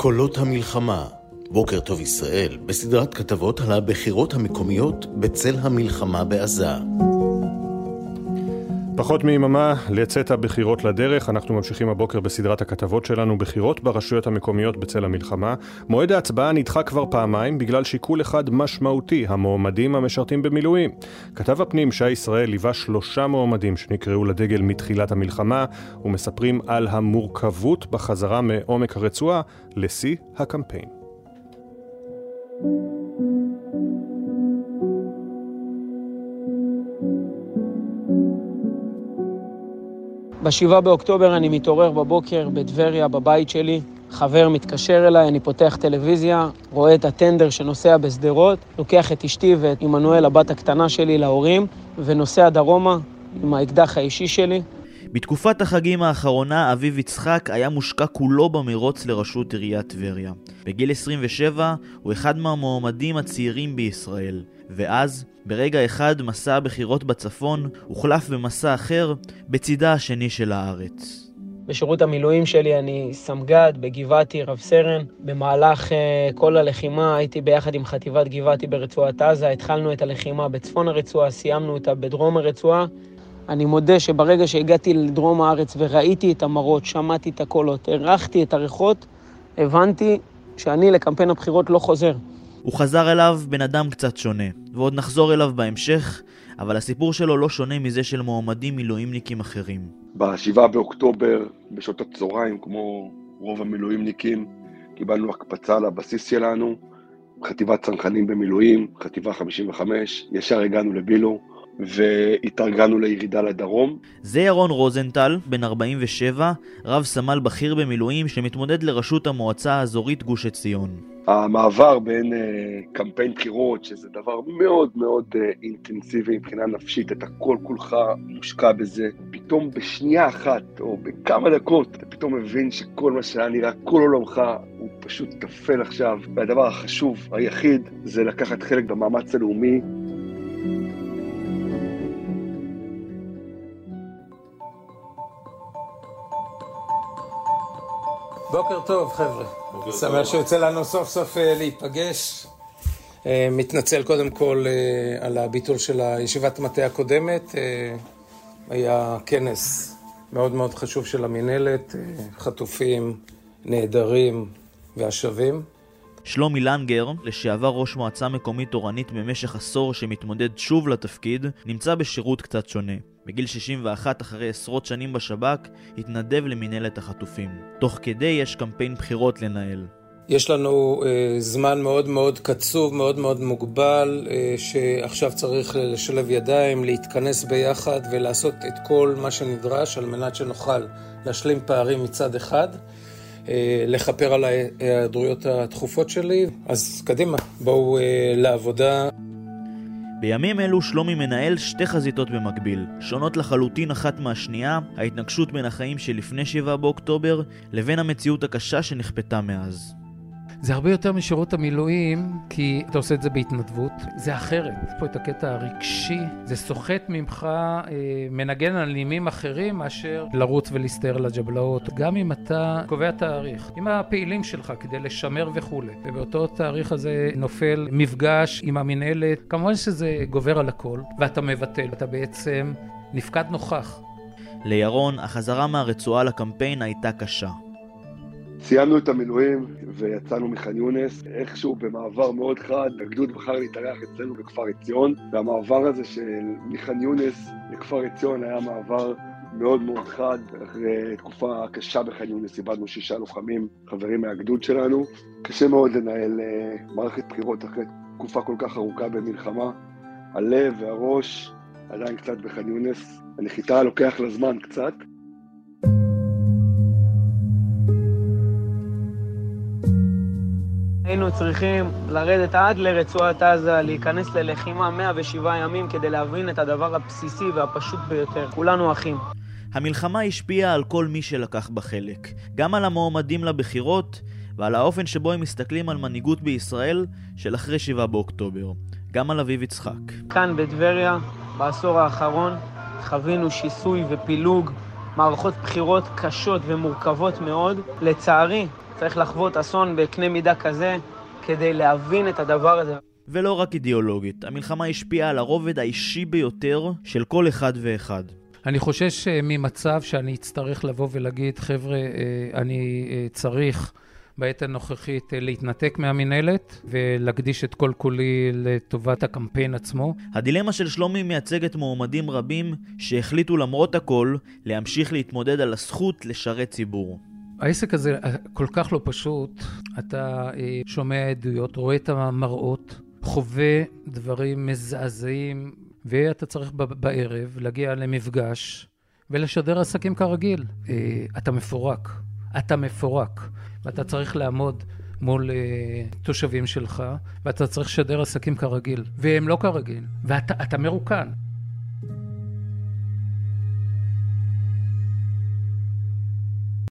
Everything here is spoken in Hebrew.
קולות המלחמה, בוקר טוב ישראל, בסדרת כתבות על הבחירות המקומיות בצל המלחמה בעזה. פחות מיממה לצאת הבחירות לדרך, אנחנו ממשיכים הבוקר בסדרת הכתבות שלנו, בחירות ברשויות המקומיות בצל המלחמה. מועד ההצבעה נדחה כבר פעמיים בגלל שיקול אחד משמעותי, המועמדים המשרתים במילואים. כתב הפנים שי ישראל ליווה שלושה מועמדים שנקראו לדגל מתחילת המלחמה, ומספרים על המורכבות בחזרה מעומק הרצועה לשיא הקמפיין. בשבעה באוקטובר אני מתעורר בבוקר בטבריה, בבית שלי. חבר מתקשר אליי, אני פותח טלוויזיה, רואה את הטנדר שנוסע בשדרות, לוקח את אשתי ואת עמנואל, הבת הקטנה שלי, להורים, ונוסע דרומה עם האקדח האישי שלי. בתקופת החגים האחרונה אביב יצחק היה מושקע כולו במרוץ לראשות עיריית טבריה. בגיל 27 הוא אחד מהמועמדים הצעירים בישראל, ואז, ברגע אחד מסע הבחירות בצפון הוחלף במסע אחר בצידה השני של הארץ. בשירות המילואים שלי אני סמג"ד בגבעתי, רב סרן. במהלך אה, כל הלחימה הייתי ביחד עם חטיבת גבעתי ברצועת עזה. התחלנו את הלחימה בצפון הרצועה, סיימנו אותה בדרום הרצועה. אני מודה שברגע שהגעתי לדרום הארץ וראיתי את המראות, שמעתי את הקולות, הרחתי את הריחות, הבנתי שאני לקמפיין הבחירות לא חוזר. הוא חזר אליו בן אדם קצת שונה, ועוד נחזור אליו בהמשך, אבל הסיפור שלו לא שונה מזה של מועמדים מילואימניקים אחרים. ב-7 באוקטובר, בשעות הצהריים, כמו רוב המילואימניקים, קיבלנו הקפצה לבסיס שלנו, חטיבת צנחנים במילואים, חטיבה 55, ישר הגענו לבילו. והתארגנו לירידה לדרום. זה ירון רוזנטל, בן 47, רב סמל בכיר במילואים שמתמודד לראשות המועצה האזורית גוש עציון. המעבר בין uh, קמפיין בחירות, שזה דבר מאוד מאוד uh, אינטנסיבי מבחינה נפשית, אתה כל כולך מושקע בזה, פתאום בשנייה אחת, או בכמה דקות, אתה פתאום מבין שכל מה שהיה נראה, כל עולמך, הוא פשוט טפל עכשיו, והדבר החשוב, היחיד, זה לקחת חלק במאמץ הלאומי. בוקר טוב, חבר'ה. שמח שיוצא לנו סוף סוף אה, להיפגש. אה, מתנצל קודם כל אה, על הביטול של הישיבת מטה הקודמת. היה כנס מאוד מאוד חשוב של המינהלת, חטופים, נעדרים והשבים. שלומי לנגר, לשעבר ראש מועצה מקומית תורנית במשך עשור שמתמודד שוב לתפקיד, נמצא בשירות קצת שונה. בגיל 61, אחרי עשרות שנים בשב"כ, התנדב למינהלת החטופים. תוך כדי יש קמפיין בחירות לנהל. יש לנו אה, זמן מאוד מאוד קצוב, מאוד מאוד מוגבל, אה, שעכשיו צריך לשלב ידיים, להתכנס ביחד ולעשות את כל מה שנדרש על מנת שנוכל להשלים פערים מצד אחד. אה, לכפר על ההיעדרויות התכופות שלי. אז קדימה, בואו אה, לעבודה. בימים אלו שלומי מנהל שתי חזיתות במקביל, שונות לחלוטין אחת מהשנייה, ההתנגשות בין החיים שלפני 7 באוקטובר לבין המציאות הקשה שנכפתה מאז. זה הרבה יותר משירות המילואים, כי אתה עושה את זה בהתנדבות. זה אחרת. יש פה את הקטע הרגשי, זה סוחט ממך, אה, מנגן על נימים אחרים מאשר לרוץ ולהסתער לג'בלאות. גם אם אתה קובע תאריך, עם הפעילים שלך כדי לשמר וכולי, ובאותו תאריך הזה נופל מפגש עם המנהלת, כמובן שזה גובר על הכל, ואתה מבטל, אתה בעצם נפקד נוכח. לירון, החזרה מהרצועה לקמפיין הייתה קשה. סיימנו את המילואים ויצאנו מח'אן יונס, איכשהו במעבר מאוד חד, הגדוד בחר להתארח אצלנו בכפר עציון, והמעבר הזה של מח'אן יונס לכפר עציון היה מעבר מאוד מאוד חד, אחרי תקופה קשה בח'אן יונס, איבדנו שישה לוחמים, חברים מהגדוד שלנו. קשה מאוד לנהל uh, מערכת בחירות אחרי תקופה כל כך ארוכה במלחמה. הלב והראש עדיין קצת בח'אן יונס, הנחיתה לוקח לה זמן קצת, היינו צריכים לרדת עד לרצועת עזה, להיכנס ללחימה 107 ימים כדי להבין את הדבר הבסיסי והפשוט ביותר. כולנו אחים. המלחמה השפיעה על כל מי שלקח בה חלק, גם על המועמדים לבחירות ועל האופן שבו הם מסתכלים על מנהיגות בישראל של אחרי 7 באוקטובר, גם על אביב יצחק. כאן בטבריה, בעשור האחרון, חווינו שיסוי ופילוג מערכות בחירות קשות ומורכבות מאוד. לצערי, צריך לחוות אסון בקנה מידה כזה כדי להבין את הדבר הזה. ולא רק אידיאולוגית, המלחמה השפיעה על הרובד האישי ביותר של כל אחד ואחד. אני חושש אה, ממצב שאני אצטרך לבוא ולהגיד, חבר'ה, אה, אני אה, צריך בעת הנוכחית להתנתק מהמינהלת ולהקדיש את כל כולי לטובת הקמפיין עצמו. הדילמה של שלומי מייצגת מועמדים רבים שהחליטו למרות הכל להמשיך להתמודד על הזכות לשרת ציבור. העסק הזה כל כך לא פשוט, אתה שומע עדויות, רואה את המראות, חווה דברים מזעזעים, ואתה צריך בערב להגיע למפגש ולשדר עסקים כרגיל. אה, אתה מפורק, אתה מפורק, ואתה צריך לעמוד מול תושבים שלך, ואתה צריך לשדר עסקים כרגיל, והם לא כרגיל, ואתה מרוקן.